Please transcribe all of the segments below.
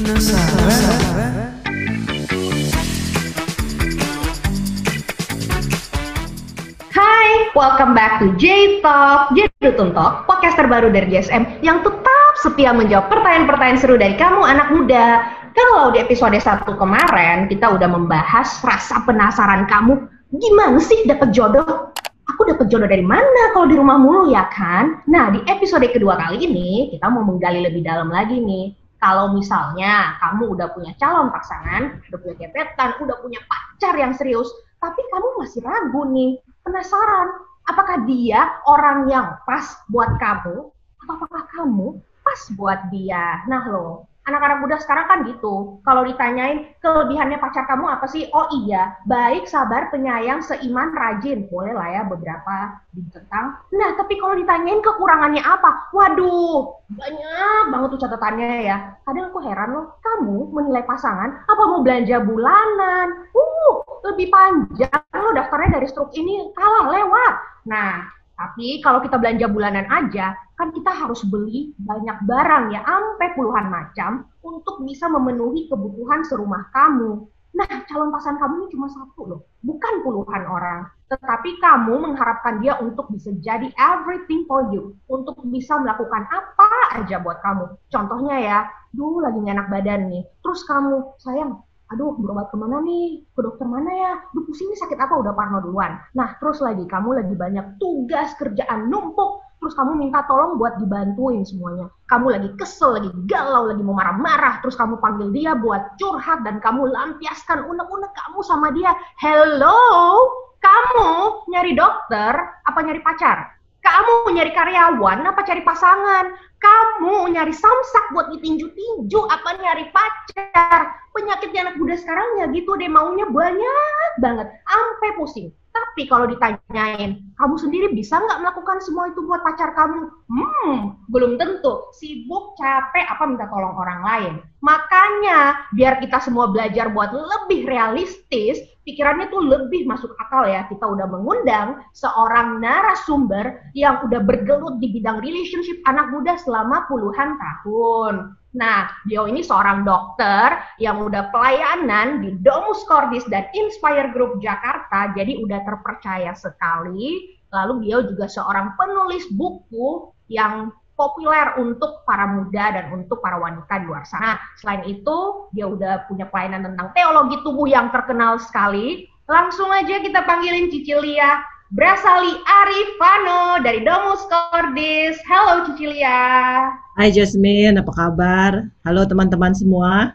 Hai, welcome back to J Talk, Jedutun Talk, podcast terbaru dari JSM yang tetap setia menjawab pertanyaan-pertanyaan seru dari kamu anak muda. Kalau di episode 1 kemarin kita udah membahas rasa penasaran kamu, gimana sih dapet jodoh? Aku dapet jodoh dari mana kalau di rumah mulu ya kan? Nah, di episode kedua kali ini kita mau menggali lebih dalam lagi nih. Kalau misalnya kamu udah punya calon pasangan, udah punya gebetan, udah punya pacar yang serius, tapi kamu masih ragu nih, penasaran, apakah dia orang yang pas buat kamu, atau apakah kamu pas buat dia? Nah loh, anak-anak muda sekarang kan gitu, kalau ditanyain kelebihannya pacar kamu apa sih? Oh iya, baik, sabar, penyayang, seiman, rajin. Boleh lah ya beberapa ditentang. Nah, tapi kalau ditanyain kekurangannya apa? Waduh, banyak banget tuh catatannya ya. Kadang aku heran loh, kamu menilai pasangan apa mau belanja bulanan? Uh, lebih panjang loh daftarnya dari struk ini kalah lewat. Nah, tapi kalau kita belanja bulanan aja, kan kita harus beli banyak barang ya, sampai puluhan macam untuk bisa memenuhi kebutuhan serumah kamu. Nah, calon pasangan kamu ini cuma satu loh, bukan puluhan orang. Tetapi kamu mengharapkan dia untuk bisa jadi everything for you, untuk bisa melakukan apa aja buat kamu. Contohnya ya, duh lagi enak badan nih, terus kamu, sayang, aduh berobat ke mana nih, ke dokter mana ya, duh pusing nih sakit apa, udah parno duluan. Nah terus lagi kamu lagi banyak tugas kerjaan numpuk, terus kamu minta tolong buat dibantuin semuanya. Kamu lagi kesel, lagi galau, lagi mau marah-marah, terus kamu panggil dia buat curhat dan kamu lampiaskan unek-unek kamu sama dia. Hello, kamu nyari dokter apa nyari pacar? Kamu nyari karyawan apa cari pasangan? Kamu nyari samsak buat ditinju-tinju apa nyari pacar? Penyakitnya anak muda sekarang ya gitu deh maunya banyak banget, sampai pusing. Tapi kalau ditanyain, kamu sendiri bisa nggak melakukan semua itu buat pacar kamu? Hmm, belum tentu. Sibuk, capek, apa minta tolong orang lain. Makanya, biar kita semua belajar buat lebih realistis, pikirannya tuh lebih masuk akal ya. Kita udah mengundang seorang narasumber yang udah bergelut di bidang relationship anak muda selama puluhan tahun. Nah, dia ini seorang dokter yang udah pelayanan di Domus Cordis dan Inspire Group Jakarta, jadi udah terpercaya sekali. Lalu dia juga seorang penulis buku yang populer untuk para muda dan untuk para wanita di luar sana. Selain itu, dia udah punya pelayanan tentang teologi tubuh yang terkenal sekali. Langsung aja kita panggilin Cicilia Brasali Arifano dari Domus Cordis. Halo Cicilia. Hai Jasmine, apa kabar? Halo teman-teman semua.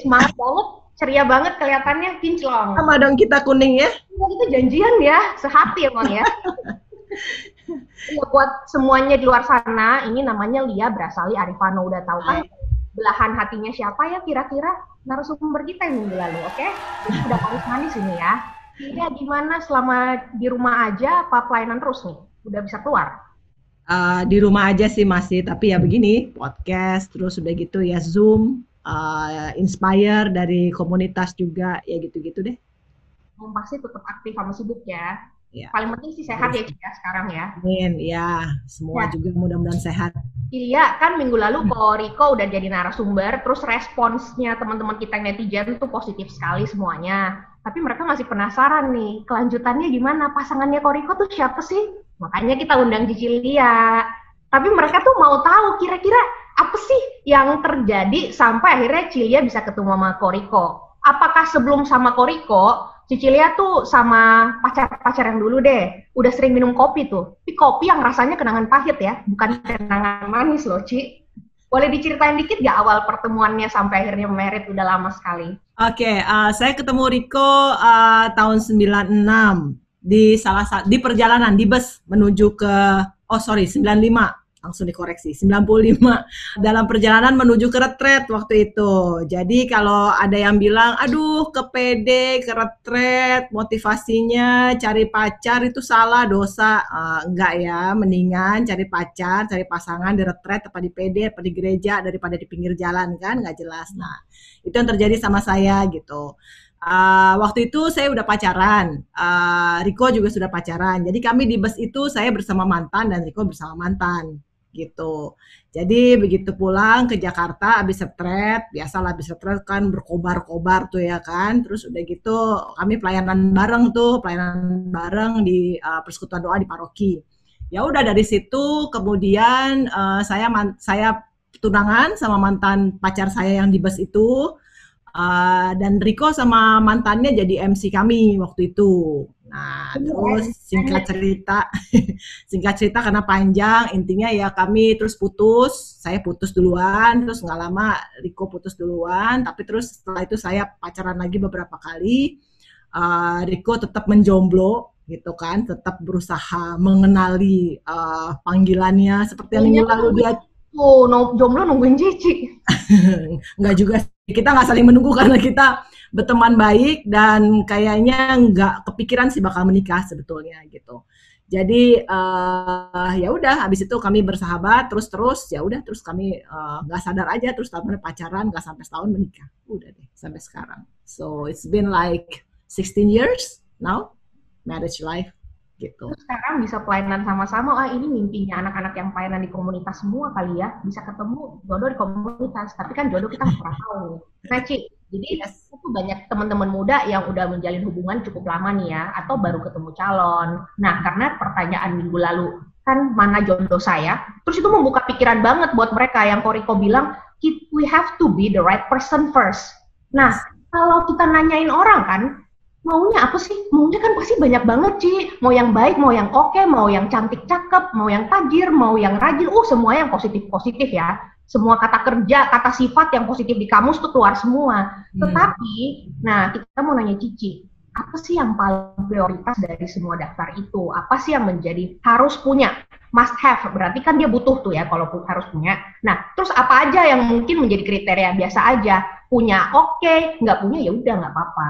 Semangat banget, ceria banget kelihatannya kinclong. Sama dong kita kuning ya. Kita janjian ya, sehati emang ya. ya buat semuanya di luar sana, ini namanya Lia Brasali Arifano. Udah tahu kan belahan hatinya siapa ya kira-kira narasumber kita yang minggu lalu, oke? Okay? Jadi udah manis-manis ini ya. Iya, gimana selama di rumah aja apa pelayanan terus nih? Udah bisa keluar? Uh, di rumah aja sih masih, tapi ya begini, podcast, terus udah gitu ya Zoom, uh, Inspire dari komunitas juga, ya gitu-gitu deh. Oh, pasti tetap aktif sama sibuk ya. Ya. Paling penting sih sehat ya Cia sekarang ya. Amin, ya semua ya. juga mudah-mudahan sehat. Iya, kan minggu lalu. Ko Riko udah jadi narasumber, terus responsnya teman-teman kita netizen tuh positif sekali semuanya tapi mereka masih penasaran nih kelanjutannya gimana pasangannya Koriko tuh siapa sih makanya kita undang Cicilia tapi mereka tuh mau tahu kira-kira apa sih yang terjadi sampai akhirnya Cilia bisa ketemu sama Koriko apakah sebelum sama Koriko Cicilia tuh sama pacar-pacar yang dulu deh udah sering minum kopi tuh. Tapi kopi yang rasanya kenangan pahit ya bukan kenangan manis loh Ci. Boleh diceritain dikit gak awal pertemuannya sampai akhirnya merit udah lama sekali? Oke, okay, uh, saya ketemu Riko uh, tahun 96 di salah satu di perjalanan di bus menuju ke oh sorry 95 langsung dikoreksi 95 dalam perjalanan menuju ke retret waktu itu. Jadi kalau ada yang bilang aduh ke PD, ke retret, motivasinya cari pacar itu salah dosa. Uh, enggak ya, mendingan cari pacar, cari pasangan di retret apa di PD apa di gereja daripada di pinggir jalan kan nggak jelas. Nah, itu yang terjadi sama saya gitu. Uh, waktu itu saya udah pacaran, uh, Riko juga sudah pacaran. Jadi kami di bus itu saya bersama mantan dan Riko bersama mantan gitu. Jadi begitu pulang ke Jakarta habis setret, biasalah habis setret kan berkobar-kobar tuh ya kan. Terus udah gitu kami pelayanan bareng tuh, pelayanan bareng di uh, persekutuan doa di paroki. Ya udah dari situ kemudian uh, saya saya tunangan sama mantan pacar saya yang di bus itu. Uh, dan Riko sama mantannya jadi MC kami waktu itu. Nah, terus singkat cerita, singkat cerita karena panjang, intinya ya kami terus putus, saya putus duluan, terus nggak lama Riko putus duluan, tapi terus setelah itu saya pacaran lagi beberapa kali. Uh, Riko tetap menjomblo gitu kan, tetap berusaha mengenali uh, panggilannya seperti yang minggu lalu dia Oh, no, jomblo nungguin Cici. Enggak juga kita nggak saling menunggu karena kita berteman baik dan kayaknya nggak kepikiran sih bakal menikah sebetulnya gitu. Jadi uh, ya udah habis itu kami bersahabat terus terus ya udah terus kami eh, nggak uh, sadar aja terus tahun pacaran nggak sampai setahun menikah. Udah deh sampai sekarang. So it's been like 16 years now marriage life gitu. Terus sekarang bisa pelayanan sama-sama, ah ini mimpinya anak-anak yang pelayanan di komunitas semua kali ya, bisa ketemu jodoh di komunitas, tapi kan jodoh kita nggak pernah tahu. Nah, Ci, jadi yes. itu banyak teman-teman muda yang udah menjalin hubungan cukup lama nih ya, atau baru ketemu calon. Nah, karena pertanyaan minggu lalu, kan mana jodoh saya, terus itu membuka pikiran banget buat mereka yang Koriko bilang, we have to be the right person first. Nah, kalau kita nanyain orang kan, maunya apa sih? Maunya kan pasti banyak banget sih. Mau yang baik, mau yang oke, mau yang cantik cakep, mau yang tajir, mau yang rajin. Uh, semua yang positif-positif ya. Semua kata kerja, kata sifat yang positif di kamus tuh keluar semua. Hmm. Tetapi, nah kita mau nanya Cici, apa sih yang paling prioritas dari semua daftar itu? Apa sih yang menjadi harus punya? Must have, berarti kan dia butuh tuh ya kalau harus punya. Nah, terus apa aja yang mungkin menjadi kriteria biasa aja? Punya oke, okay, nggak punya ya udah nggak apa-apa.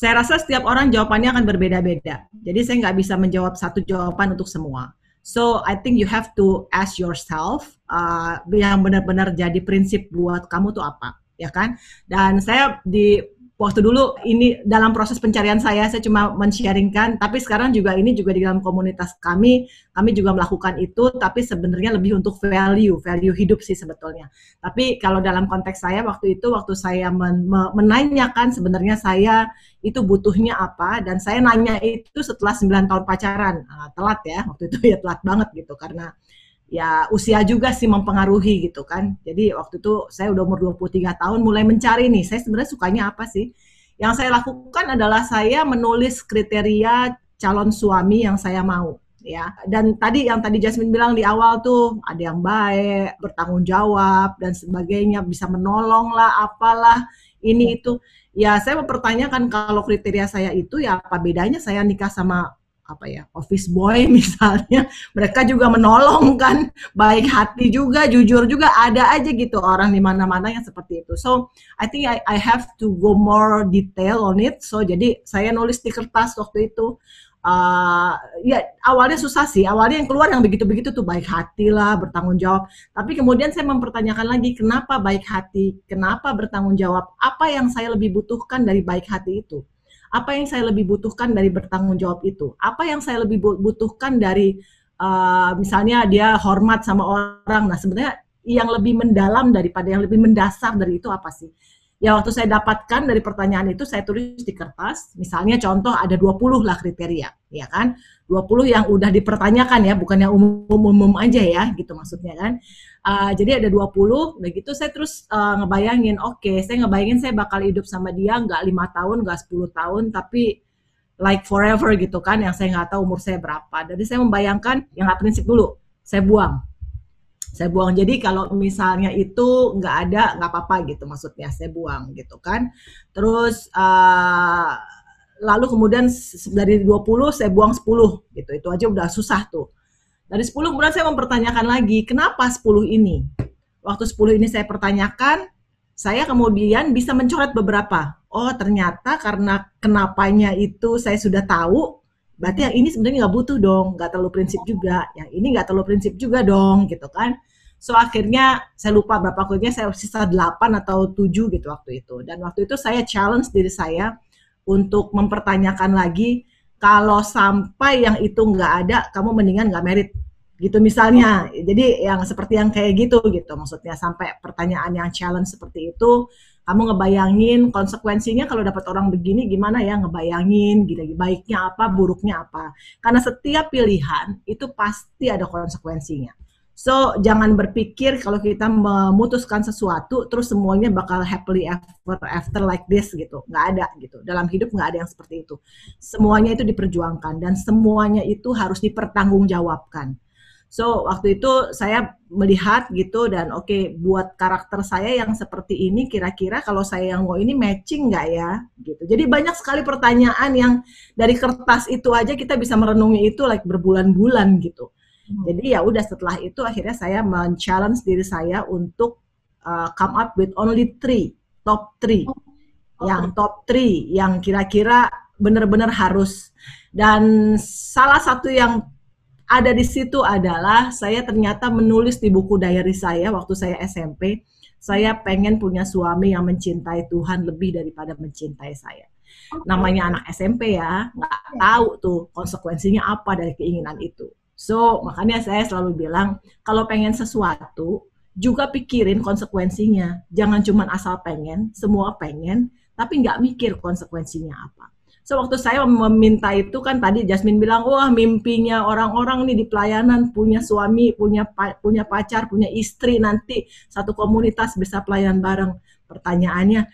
Saya rasa setiap orang jawabannya akan berbeda-beda. Jadi saya nggak bisa menjawab satu jawaban untuk semua. So I think you have to ask yourself uh, yang benar-benar jadi prinsip buat kamu tuh apa, ya kan? Dan saya di waktu dulu ini dalam proses pencarian saya saya cuma men-sharingkan. Tapi sekarang juga ini juga di dalam komunitas kami kami juga melakukan itu tapi sebenarnya lebih untuk value value hidup sih sebetulnya. Tapi kalau dalam konteks saya waktu itu waktu saya men menanyakan sebenarnya saya itu butuhnya apa dan saya nanya itu setelah 9 tahun pacaran. Nah, telat ya waktu itu ya telat banget gitu karena ya usia juga sih mempengaruhi gitu kan. Jadi waktu itu saya udah umur 23 tahun mulai mencari nih, saya sebenarnya sukanya apa sih? Yang saya lakukan adalah saya menulis kriteria calon suami yang saya mau ya. Dan tadi yang tadi Jasmine bilang di awal tuh ada yang baik, bertanggung jawab dan sebagainya, bisa menolong lah, apalah ini itu. Ya saya mempertanyakan kalau kriteria saya itu ya apa bedanya saya nikah sama apa ya office boy misalnya. Mereka juga menolong kan baik hati juga jujur juga ada aja gitu orang di mana-mana yang seperti itu. So I think I, I have to go more detail on it. So jadi saya nulis di kertas waktu itu. Uh, ya awalnya susah sih. Awalnya yang keluar yang begitu-begitu tuh baik hati lah bertanggung jawab. Tapi kemudian saya mempertanyakan lagi kenapa baik hati kenapa bertanggung jawab? Apa yang saya lebih butuhkan dari baik hati itu apa yang saya lebih butuhkan dari bertanggung jawab itu? Apa yang saya lebih butuhkan dari uh, misalnya dia hormat sama orang. Nah sebenarnya yang lebih mendalam daripada yang lebih mendasar dari itu apa sih? Ya waktu saya dapatkan dari pertanyaan itu saya tulis di kertas. Misalnya contoh ada 20 lah kriteria ya kan? 20 yang udah dipertanyakan ya bukan yang umum-umum aja ya gitu maksudnya kan uh, jadi ada 20 udah gitu saya terus uh, ngebayangin oke okay, saya ngebayangin saya bakal hidup sama dia nggak lima tahun nggak 10 tahun tapi like forever gitu kan yang saya nggak tahu umur saya berapa. Jadi saya membayangkan yang nggak prinsip dulu saya buang. Saya buang. Jadi kalau misalnya itu nggak ada nggak apa-apa gitu maksudnya saya buang gitu kan. Terus uh, lalu kemudian dari 20 saya buang 10 gitu. Itu aja udah susah tuh dari 10 kemudian saya mempertanyakan lagi kenapa 10 ini waktu 10 ini saya pertanyakan saya kemudian bisa mencoret beberapa oh ternyata karena kenapanya itu saya sudah tahu berarti yang ini sebenarnya nggak butuh dong, nggak terlalu prinsip juga. Yang ini nggak terlalu prinsip juga dong, gitu kan. So akhirnya saya lupa berapa akhirnya saya sisa 8 atau 7 gitu waktu itu. Dan waktu itu saya challenge diri saya untuk mempertanyakan lagi kalau sampai yang itu nggak ada, kamu mendingan nggak merit. gitu misalnya. Jadi yang seperti yang kayak gitu gitu. Maksudnya sampai pertanyaan yang challenge seperti itu kamu ngebayangin konsekuensinya kalau dapat orang begini gimana ya ngebayangin gitu baiknya apa buruknya apa. Karena setiap pilihan itu pasti ada konsekuensinya So jangan berpikir kalau kita memutuskan sesuatu terus semuanya bakal happily ever after like this gitu. Nggak ada gitu. Dalam hidup nggak ada yang seperti itu. Semuanya itu diperjuangkan dan semuanya itu harus dipertanggungjawabkan. So waktu itu saya melihat gitu dan oke okay, buat karakter saya yang seperti ini kira-kira kalau saya yang mau ini matching nggak ya gitu. Jadi banyak sekali pertanyaan yang dari kertas itu aja kita bisa merenungi itu like berbulan-bulan gitu Hmm. Jadi ya udah setelah itu akhirnya saya men-challenge diri saya untuk uh, come up with only three, top three. Oh. Yang top three yang kira-kira benar-benar harus dan salah satu yang ada di situ adalah saya ternyata menulis di buku diary saya waktu saya SMP, saya pengen punya suami yang mencintai Tuhan lebih daripada mencintai saya. Namanya anak SMP ya, nggak ya. tahu tuh konsekuensinya apa dari keinginan itu. So, makanya saya selalu bilang, kalau pengen sesuatu, juga pikirin konsekuensinya. Jangan cuma asal pengen, semua pengen, tapi nggak mikir konsekuensinya apa. So, waktu saya meminta itu kan tadi Jasmine bilang, wah mimpinya orang-orang nih di pelayanan punya suami, punya punya pacar, punya istri nanti satu komunitas bisa pelayan bareng. Pertanyaannya,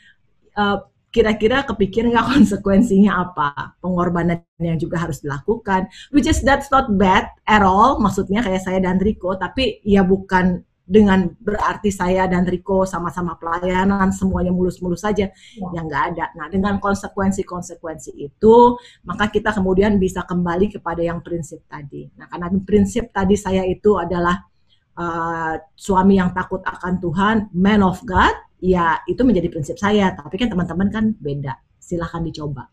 uh, kira-kira kepikir nggak konsekuensinya apa pengorbanan yang juga harus dilakukan which is that's not bad at all maksudnya kayak saya dan Riko tapi ya bukan dengan berarti saya dan Riko sama-sama pelayanan semuanya mulus-mulus saja ya. yang nggak ada. Nah dengan konsekuensi-konsekuensi itu maka kita kemudian bisa kembali kepada yang prinsip tadi. Nah karena prinsip tadi saya itu adalah uh, suami yang takut akan Tuhan, man of God, ya itu menjadi prinsip saya. Tapi kan teman-teman kan beda. Silahkan dicoba.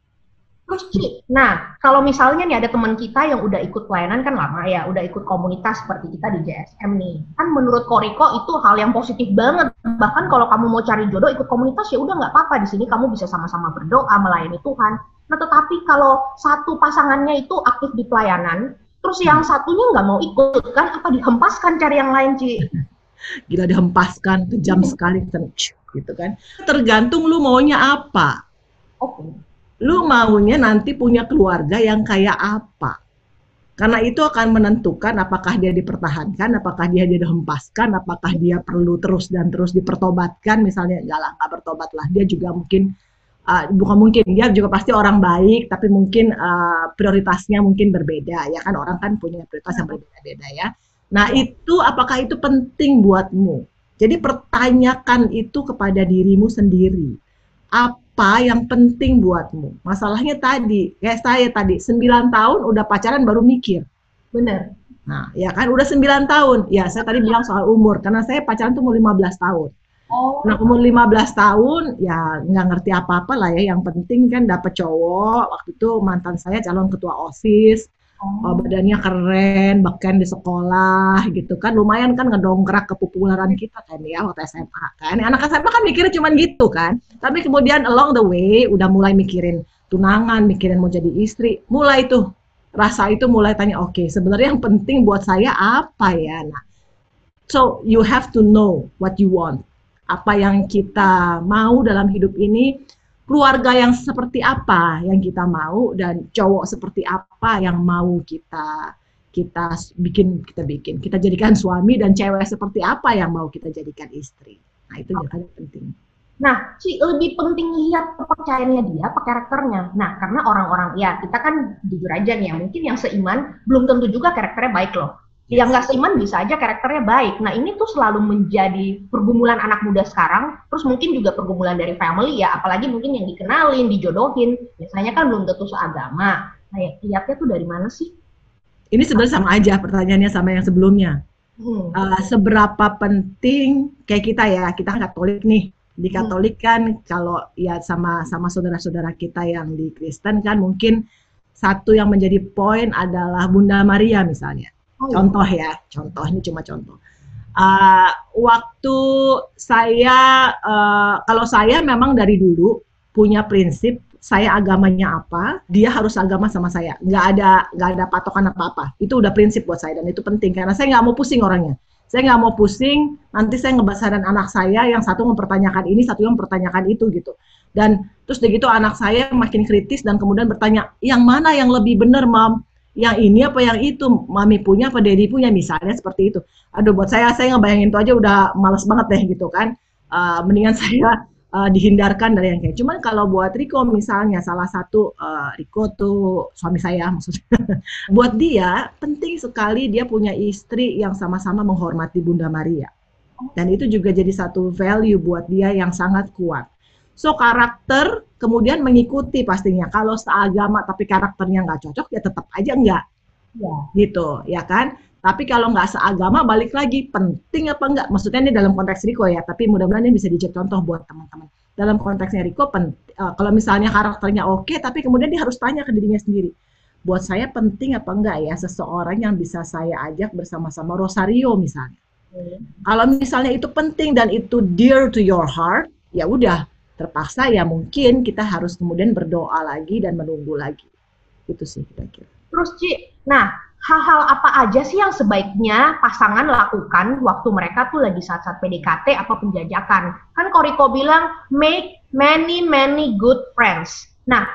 Terus Ci, nah kalau misalnya nih ada teman kita yang udah ikut pelayanan kan lama ya, udah ikut komunitas seperti kita di JSM nih, kan menurut Koriko itu hal yang positif banget. Bahkan kalau kamu mau cari jodoh ikut komunitas ya udah nggak apa-apa di sini kamu bisa sama-sama berdoa melayani Tuhan. Nah tetapi kalau satu pasangannya itu aktif di pelayanan, terus yang satunya nggak mau ikut kan apa dihempaskan cari yang lain Ci? Gila dihempaskan kejam sekali gitu kan. Tergantung lu maunya apa. Oke. Lu maunya nanti punya keluarga yang kayak apa. Karena itu akan menentukan apakah dia dipertahankan, apakah dia dihempaskan, apakah dia perlu terus dan terus dipertobatkan. Misalnya, enggak lah, enggak bertobat lah. Dia juga mungkin, uh, bukan mungkin, dia juga pasti orang baik, tapi mungkin uh, prioritasnya mungkin berbeda. Ya kan, orang kan punya prioritas yang berbeda-beda ya. Nah, itu apakah itu penting buatmu? Jadi pertanyakan itu kepada dirimu sendiri. Apa yang penting buatmu? Masalahnya tadi, kayak saya tadi, 9 tahun udah pacaran baru mikir. Benar. Nah, ya kan udah 9 tahun. Ya, saya tadi bilang soal umur, karena saya pacaran tuh umur 15 tahun. Oh. Nah, umur 15 tahun, ya nggak ngerti apa-apa lah ya. Yang penting kan dapet cowok. Waktu itu mantan saya calon ketua OSIS oh. badannya keren, bahkan di sekolah gitu kan, lumayan kan ngedongkrak kepopuleran kita kan ya waktu SMA kan. Anak SMA kan mikirnya cuma gitu kan, tapi kemudian along the way udah mulai mikirin tunangan, mikirin mau jadi istri, mulai tuh rasa itu mulai tanya, oke okay, sebenarnya yang penting buat saya apa ya? Nah, so you have to know what you want. Apa yang kita mau dalam hidup ini keluarga yang seperti apa yang kita mau dan cowok seperti apa yang mau kita kita bikin kita bikin kita jadikan suami dan cewek seperti apa yang mau kita jadikan istri. Nah itu yang paling penting. Nah, Ci, lebih penting lihat kepercayaannya dia, apa karakternya. Nah, karena orang-orang, ya kita kan jujur aja nih ya, mungkin yang seiman belum tentu juga karakternya baik loh yang nggak seiman bisa aja karakternya baik. Nah ini tuh selalu menjadi pergumulan anak muda sekarang, terus mungkin juga pergumulan dari family ya, apalagi mungkin yang dikenalin, dijodohin, biasanya kan belum tentu seagama. Nah ya, lihatnya tuh dari mana sih? Ini sebenarnya sama aja pertanyaannya sama yang sebelumnya. Hmm. Uh, seberapa penting kayak kita ya, kita Katolik nih. Di hmm. Katolik kan kalau ya sama sama saudara-saudara kita yang di Kristen kan mungkin satu yang menjadi poin adalah Bunda Maria misalnya. Contoh ya, contoh ini cuma contoh. Uh, waktu saya, uh, kalau saya memang dari dulu punya prinsip saya agamanya apa, dia harus agama sama saya. Nggak ada nggak ada patokan apa-apa. Itu udah prinsip buat saya dan itu penting karena saya nggak mau pusing orangnya. Saya nggak mau pusing, nanti saya ngebasaran anak saya yang satu mempertanyakan ini, satu yang mempertanyakan itu gitu. Dan terus begitu anak saya makin kritis dan kemudian bertanya, yang mana yang lebih benar, mam? Yang ini apa yang itu? Mami punya apa Dedi punya? Misalnya seperti itu. Aduh, buat saya, saya ngebayangin itu aja udah males banget deh gitu kan. Uh, mendingan saya uh, dihindarkan dari yang kayak. Cuman kalau buat Riko misalnya salah satu uh, Riko tuh suami saya maksudnya. buat dia penting sekali dia punya istri yang sama-sama menghormati Bunda Maria. Dan itu juga jadi satu value buat dia yang sangat kuat. So karakter kemudian mengikuti pastinya. Kalau seagama tapi karakternya nggak cocok ya tetap aja enggak. Ya. Gitu, ya kan? Tapi kalau nggak seagama, balik lagi penting apa enggak? Maksudnya ini dalam konteks Riko ya, tapi mudah-mudahan ini bisa dijadi contoh buat teman-teman. Dalam konteksnya Riko, pen, uh, kalau misalnya karakternya oke, okay, tapi kemudian dia harus tanya ke dirinya sendiri. Buat saya penting apa enggak ya seseorang yang bisa saya ajak bersama-sama Rosario misalnya. Hmm. Kalau misalnya itu penting dan itu dear to your heart, ya udah terpaksa ya mungkin kita harus kemudian berdoa lagi dan menunggu lagi. Itu sih kira-kira. Terus Ci, nah hal-hal apa aja sih yang sebaiknya pasangan lakukan waktu mereka tuh lagi saat-saat PDKT atau penjajakan? Kan Koriko bilang make many many good friends. Nah,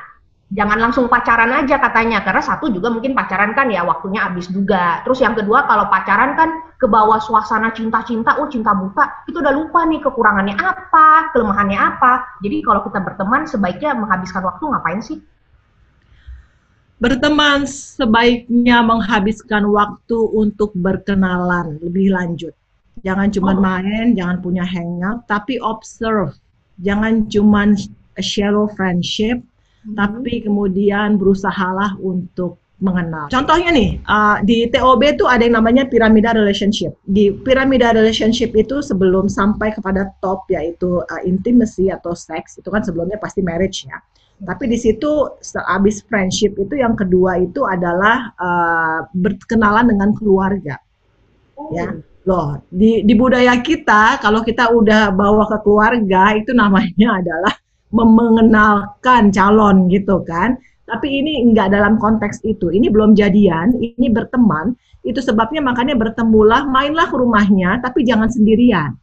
jangan langsung pacaran aja katanya karena satu juga mungkin pacaran kan ya waktunya habis juga. Terus yang kedua kalau pacaran kan ke bawah suasana cinta-cinta, oh cinta buta, itu udah lupa nih kekurangannya apa, kelemahannya apa. Jadi kalau kita berteman sebaiknya menghabiskan waktu ngapain sih? Berteman sebaiknya menghabiskan waktu untuk berkenalan lebih lanjut. Jangan cuma oh. main, jangan punya hangout, tapi observe. Jangan cuma shallow friendship, hmm. tapi kemudian berusahalah untuk mengenal. Contohnya nih, uh, di TOB itu ada yang namanya piramida relationship. Di piramida relationship itu sebelum sampai kepada top yaitu uh, intimacy atau seks, itu kan sebelumnya pasti marriage ya. Tapi di situ sehabis friendship itu yang kedua itu adalah uh, berkenalan dengan keluarga. Oh. Ya, loh di di budaya kita kalau kita udah bawa ke keluarga itu namanya adalah mengenalkan calon gitu kan. Tapi ini enggak dalam konteks itu. Ini belum jadian, ini berteman. Itu sebabnya makanya bertemulah, mainlah ke rumahnya, tapi jangan sendirian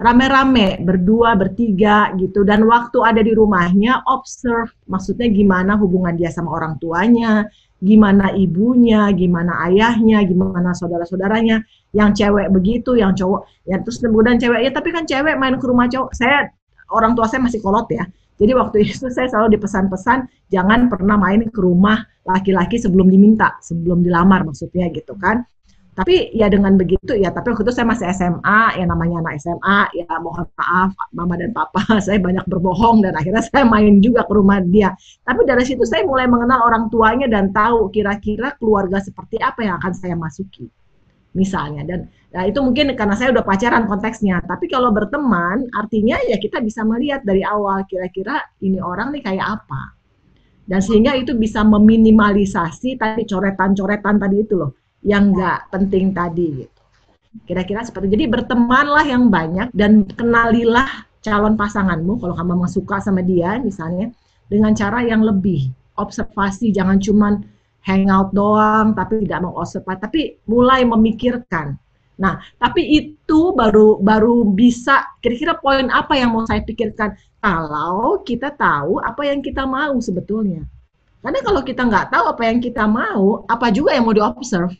rame-rame berdua bertiga gitu dan waktu ada di rumahnya observe maksudnya gimana hubungan dia sama orang tuanya gimana ibunya gimana ayahnya gimana saudara-saudaranya yang cewek begitu yang cowok ya terus kemudian cewek ya tapi kan cewek main ke rumah cowok saya orang tua saya masih kolot ya jadi waktu itu saya selalu dipesan-pesan jangan pernah main ke rumah laki-laki sebelum diminta sebelum dilamar maksudnya gitu kan tapi ya dengan begitu ya, tapi waktu itu saya masih SMA, ya namanya anak SMA, ya mohon maaf mama dan papa, saya banyak berbohong dan akhirnya saya main juga ke rumah dia. Tapi dari situ saya mulai mengenal orang tuanya dan tahu kira-kira keluarga seperti apa yang akan saya masuki. Misalnya dan nah itu mungkin karena saya udah pacaran konteksnya. Tapi kalau berteman artinya ya kita bisa melihat dari awal kira-kira ini orang nih kayak apa. Dan sehingga itu bisa meminimalisasi tadi coretan-coretan tadi itu loh yang nggak penting tadi gitu. Kira-kira seperti jadi bertemanlah yang banyak dan kenalilah calon pasanganmu kalau kamu memang suka sama dia misalnya dengan cara yang lebih observasi jangan cuman hangout doang tapi tidak mau observasi tapi mulai memikirkan. Nah, tapi itu baru baru bisa kira-kira poin apa yang mau saya pikirkan kalau kita tahu apa yang kita mau sebetulnya. Karena kalau kita nggak tahu apa yang kita mau, apa juga yang mau diobserve?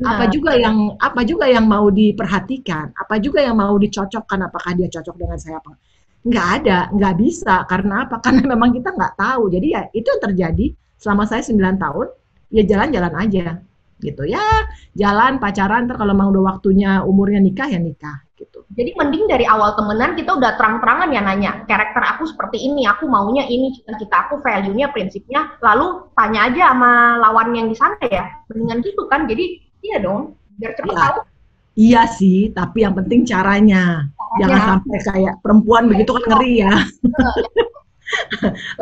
Nah. Apa juga yang apa juga yang mau diperhatikan, apa juga yang mau dicocokkan, apakah dia cocok dengan saya apa? Nggak ada, nggak bisa. Karena apa? Karena memang kita nggak tahu. Jadi ya itu yang terjadi selama saya 9 tahun, ya jalan-jalan aja gitu ya jalan pacaran ter kalau mau udah waktunya umurnya nikah ya nikah gitu jadi mending dari awal temenan kita udah terang-terangan ya nanya karakter aku seperti ini aku maunya ini cita-cita aku value-nya prinsipnya lalu tanya aja sama lawan yang di sana ya mendingan gitu kan jadi Iya dong, biar cepat ya. tahu. Iya sih, tapi yang penting caranya. caranya. Jangan sampai kayak perempuan begitu kan ngeri ya.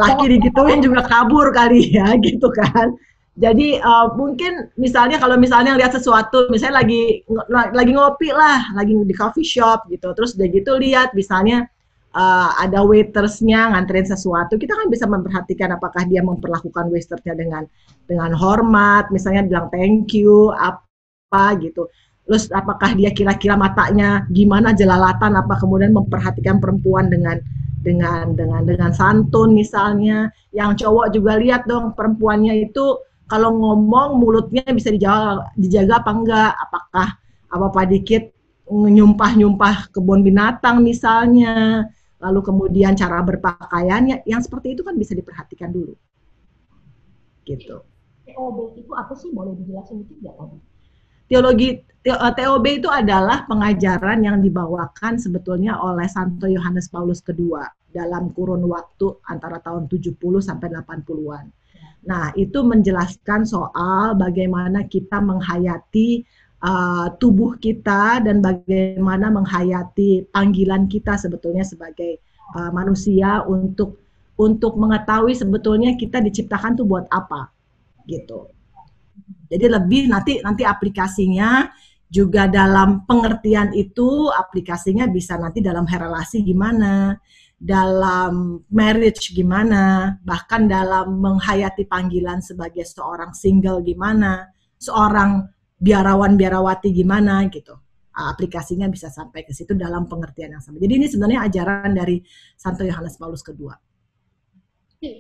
Laki digituin juga kabur kali ya, gitu kan. Jadi uh, mungkin misalnya kalau misalnya lihat sesuatu, misalnya lagi lagi ngopi lah, lagi di coffee shop gitu, terus udah gitu lihat misalnya uh, ada waitersnya nganterin sesuatu, kita kan bisa memperhatikan apakah dia memperlakukan waitersnya dengan dengan hormat, misalnya bilang thank you apa gitu. Terus apakah dia kira-kira matanya gimana jelalatan, apa kemudian memperhatikan perempuan dengan dengan dengan dengan santun misalnya. Yang cowok juga lihat dong perempuannya itu kalau ngomong mulutnya bisa dijaga dijaga apa enggak, apakah apa-apa dikit nyumpah-nyumpah kebun binatang misalnya, lalu kemudian cara berpakaiannya, yang seperti itu kan bisa diperhatikan dulu. Gitu. TOB itu apa sih? Boleh dijelasin itu nggak tadi? Teologi TOB itu adalah pengajaran yang dibawakan sebetulnya oleh Santo Yohanes Paulus II dalam kurun waktu antara tahun 70 sampai 80-an Nah, itu menjelaskan soal bagaimana kita menghayati uh, tubuh kita dan bagaimana menghayati panggilan kita sebetulnya sebagai uh, manusia untuk untuk mengetahui sebetulnya kita diciptakan tuh buat apa gitu. Jadi lebih nanti nanti aplikasinya juga dalam pengertian itu aplikasinya bisa nanti dalam relasi gimana, dalam marriage gimana, bahkan dalam menghayati panggilan sebagai seorang single gimana, seorang biarawan-biarawati gimana gitu. Aplikasinya bisa sampai ke situ dalam pengertian yang sama. Jadi ini sebenarnya ajaran dari Santo Yohanes Paulus kedua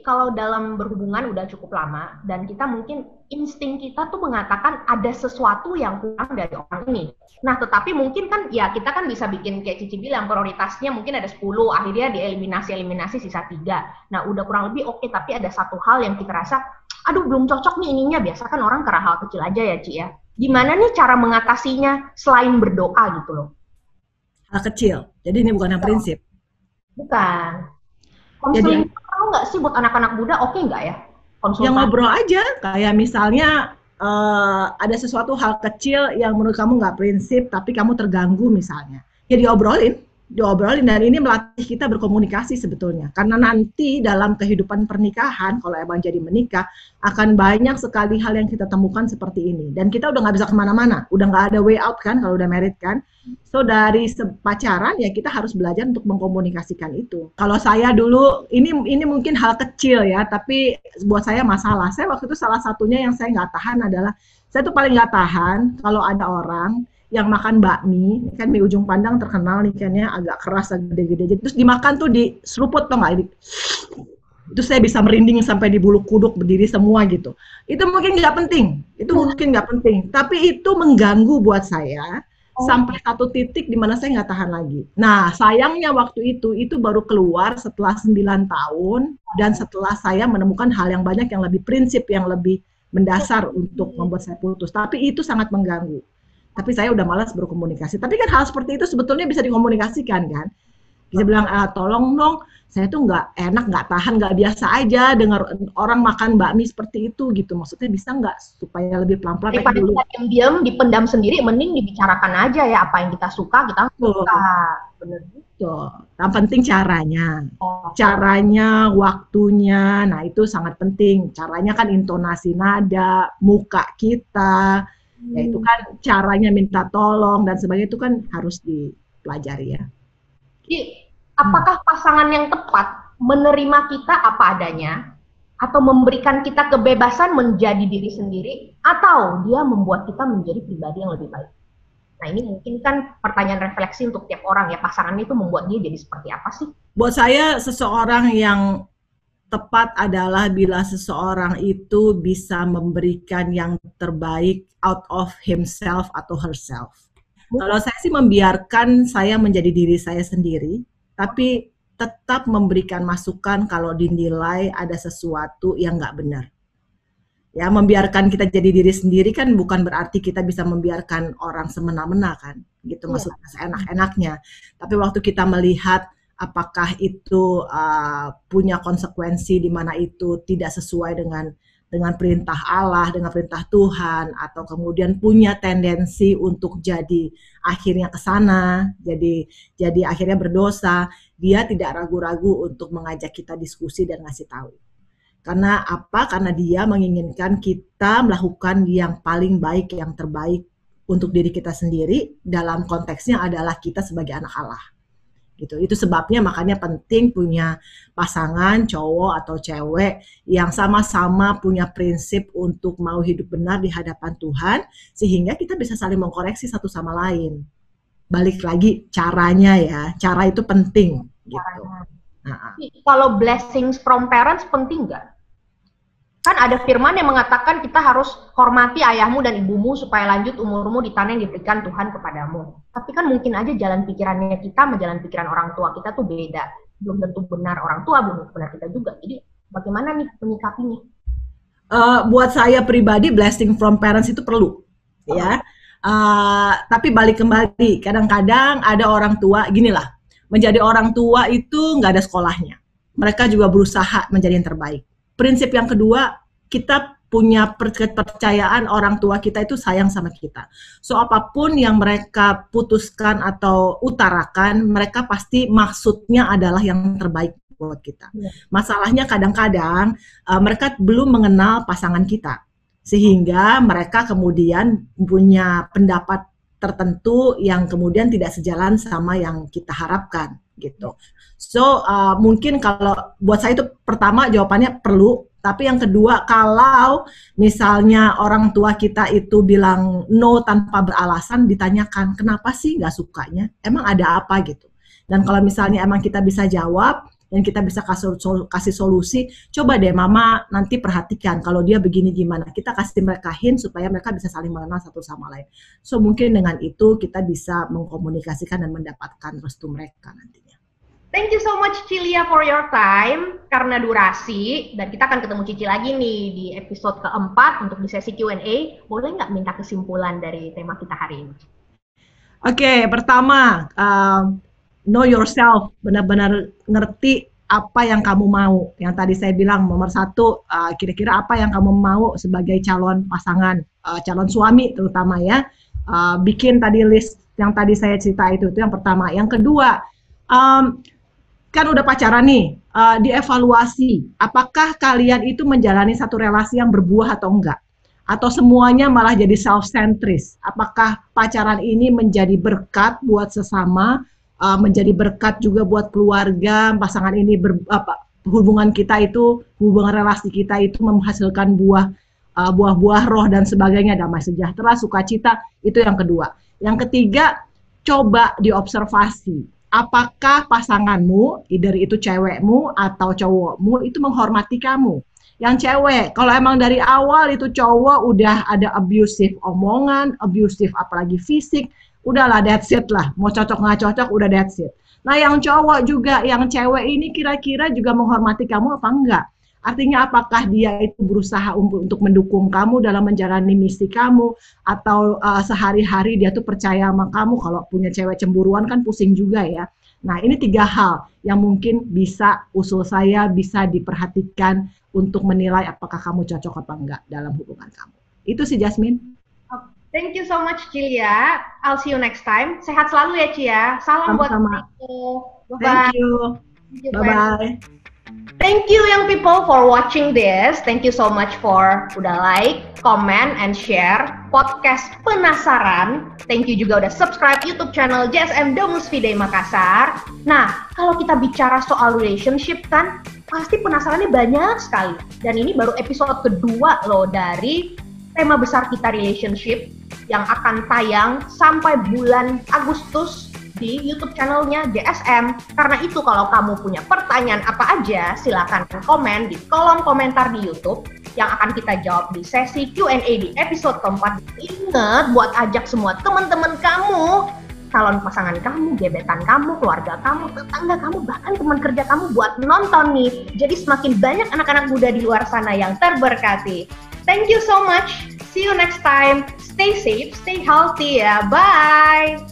kalau dalam berhubungan udah cukup lama dan kita mungkin insting kita tuh mengatakan ada sesuatu yang kurang dari orang ini. Nah, tetapi mungkin kan ya kita kan bisa bikin kayak Cici bilang prioritasnya mungkin ada 10, akhirnya dieliminasi-eliminasi sisa tiga. Nah, udah kurang lebih oke, okay, tapi ada satu hal yang kita rasa, aduh belum cocok nih ininya. Biasa kan orang karena hal kecil aja ya, Ci ya. Gimana nih cara mengatasinya selain berdoa gitu loh? Hal kecil. Jadi ini bukan yang prinsip. Bukan. Konseling Jadi, nggak sih buat anak-anak muda oke okay nggak ya? Konsultan. Yang ngobrol aja, kayak misalnya uh, ada sesuatu hal kecil yang menurut kamu nggak prinsip, tapi kamu terganggu misalnya. Ya diobrolin, diobrolin dan ini melatih kita berkomunikasi sebetulnya. Karena nanti dalam kehidupan pernikahan kalau emang jadi menikah akan banyak sekali hal yang kita temukan seperti ini. Dan kita udah nggak bisa ke mana-mana. Udah nggak ada way out kan kalau udah married kan. So dari pacaran ya kita harus belajar untuk mengkomunikasikan itu. Kalau saya dulu ini ini mungkin hal kecil ya tapi buat saya masalah. Saya waktu itu salah satunya yang saya nggak tahan adalah saya tuh paling nggak tahan kalau ada orang yang makan bakmi, kan mie ujung pandang terkenal nih kan ya, agak keras, agak gede-gede. Terus dimakan tuh di seruput tuh nggak? Itu saya bisa merinding sampai di bulu kuduk berdiri semua gitu. Itu mungkin nggak penting, itu hmm. mungkin nggak penting. Tapi itu mengganggu buat saya oh. sampai satu titik di mana saya nggak tahan lagi. Nah sayangnya waktu itu itu baru keluar setelah 9 tahun dan setelah saya menemukan hal yang banyak yang lebih prinsip yang lebih mendasar untuk membuat saya putus. Tapi itu sangat mengganggu tapi saya udah malas berkomunikasi. Tapi kan hal seperti itu sebetulnya bisa dikomunikasikan kan. Bisa bilang, ah, tolong dong, saya tuh nggak enak, nggak tahan, nggak biasa aja dengar orang makan bakmi seperti itu gitu. Maksudnya bisa nggak supaya lebih pelan-pelan? Daripada dulu. kita diam-diam, dipendam sendiri, mending dibicarakan aja ya apa yang kita suka, kita suka. Bener gitu. Yang penting caranya. Oh. Caranya, waktunya, nah itu sangat penting. Caranya kan intonasi nada, muka kita, ya itu kan caranya minta tolong dan sebagainya itu kan harus dipelajari ya. Jadi apakah pasangan yang tepat menerima kita apa adanya atau memberikan kita kebebasan menjadi diri sendiri atau dia membuat kita menjadi pribadi yang lebih baik? Nah ini mungkin kan pertanyaan refleksi untuk tiap orang ya pasangan itu membuat dia jadi seperti apa sih? Buat saya seseorang yang tepat adalah bila seseorang itu bisa memberikan yang terbaik out of himself atau herself. Kalau saya sih membiarkan saya menjadi diri saya sendiri, tapi tetap memberikan masukan kalau dinilai ada sesuatu yang nggak benar. Ya, membiarkan kita jadi diri sendiri kan bukan berarti kita bisa membiarkan orang semena-mena kan, gitu iya. maksudnya seenak-enaknya. Tapi waktu kita melihat apakah itu uh, punya konsekuensi di mana itu tidak sesuai dengan dengan perintah Allah, dengan perintah Tuhan, atau kemudian punya tendensi untuk jadi akhirnya ke sana, jadi jadi akhirnya berdosa, dia tidak ragu-ragu untuk mengajak kita diskusi dan ngasih tahu. Karena apa? Karena dia menginginkan kita melakukan yang paling baik, yang terbaik untuk diri kita sendiri. Dalam konteksnya adalah kita sebagai anak Allah gitu. Itu sebabnya makanya penting punya pasangan cowok atau cewek yang sama-sama punya prinsip untuk mau hidup benar di hadapan Tuhan sehingga kita bisa saling mengkoreksi satu sama lain. Balik lagi caranya ya, cara itu penting gitu. Nah, kalau blessings from parents penting nggak? Kan ada firman yang mengatakan kita harus hormati ayahmu dan ibumu supaya lanjut umurmu di tanah yang diberikan Tuhan kepadamu. Tapi kan mungkin aja jalan pikirannya kita sama jalan pikiran orang tua kita tuh beda. Belum tentu benar orang tua, belum tentu benar kita juga. Jadi bagaimana nih menyikapinya? Uh, buat saya pribadi blessing from parents itu perlu, oh. ya. Uh, tapi balik kembali, kadang-kadang ada orang tua, gini lah, menjadi orang tua itu nggak ada sekolahnya. Mereka juga berusaha menjadi yang terbaik prinsip yang kedua kita punya kepercayaan orang tua kita itu sayang sama kita. So apa pun yang mereka putuskan atau utarakan, mereka pasti maksudnya adalah yang terbaik buat kita. Ya. Masalahnya kadang-kadang uh, mereka belum mengenal pasangan kita, sehingga mereka kemudian punya pendapat tertentu yang kemudian tidak sejalan sama yang kita harapkan gitu. So uh, mungkin kalau buat saya itu pertama jawabannya perlu, tapi yang kedua kalau misalnya orang tua kita itu bilang no tanpa beralasan, ditanyakan kenapa sih nggak sukanya, emang ada apa gitu. Dan kalau misalnya emang kita bisa jawab dan kita bisa kasih solusi, coba deh mama nanti perhatikan kalau dia begini gimana, kita kasih mereka hint supaya mereka bisa saling mengenal satu sama lain. So mungkin dengan itu kita bisa mengkomunikasikan dan mendapatkan restu mereka nantinya. Thank you so much Cilia for your time karena durasi dan kita akan ketemu Cici lagi nih di episode keempat untuk di sesi Q&A. Boleh nggak minta kesimpulan dari tema kita hari ini? Oke, okay, pertama uh, know yourself, benar-benar ngerti apa yang kamu mau. Yang tadi saya bilang nomor satu, uh, kira-kira apa yang kamu mau sebagai calon pasangan, uh, calon suami terutama ya. Uh, bikin tadi list yang tadi saya cerita itu, itu yang pertama. Yang kedua, um, kan udah pacaran nih, uh, dievaluasi. Apakah kalian itu menjalani satu relasi yang berbuah atau enggak? Atau semuanya malah jadi self centris apakah pacaran ini menjadi berkat buat sesama uh, menjadi berkat juga buat keluarga? Pasangan ini ber, apa hubungan kita itu hubungan relasi kita itu menghasilkan buah uh, buah-buah roh dan sebagainya damai sejahtera sukacita. Itu yang kedua. Yang ketiga coba diobservasi apakah pasanganmu, either itu cewekmu atau cowokmu itu menghormati kamu. Yang cewek, kalau emang dari awal itu cowok udah ada abusive omongan, abusive apalagi fisik, udahlah that's it lah. Mau cocok nggak cocok, udah that's it. Nah yang cowok juga, yang cewek ini kira-kira juga menghormati kamu apa enggak? Artinya apakah dia itu berusaha untuk mendukung kamu dalam menjalani misi kamu atau uh, sehari-hari dia tuh percaya sama kamu kalau punya cewek cemburuan kan pusing juga ya. Nah, ini tiga hal yang mungkin bisa usul saya bisa diperhatikan untuk menilai apakah kamu cocok apa enggak dalam hubungan kamu. Itu sih Jasmine. Thank you so much Cilia. I'll see you next time. Sehat selalu ya Cia. Salam Sama-sama. buat Thank you. Bye bye. Thank you young people for watching this. Thank you so much for udah like, comment, and share podcast penasaran. Thank you juga udah subscribe YouTube channel JSM Domus Fidei Makassar. Nah, kalau kita bicara soal relationship kan, pasti penasarannya banyak sekali. Dan ini baru episode kedua loh dari tema besar kita relationship yang akan tayang sampai bulan Agustus di YouTube channelnya JSM. Karena itu kalau kamu punya pertanyaan apa aja, silakan komen di kolom komentar di YouTube yang akan kita jawab di sesi Q&A di episode keempat. Ingat buat ajak semua teman-teman kamu, calon pasangan kamu, gebetan kamu, keluarga kamu, tetangga kamu, bahkan teman kerja kamu buat nonton nih. Jadi semakin banyak anak-anak muda di luar sana yang terberkati. Thank you so much. See you next time. Stay safe, stay healthy ya. Bye.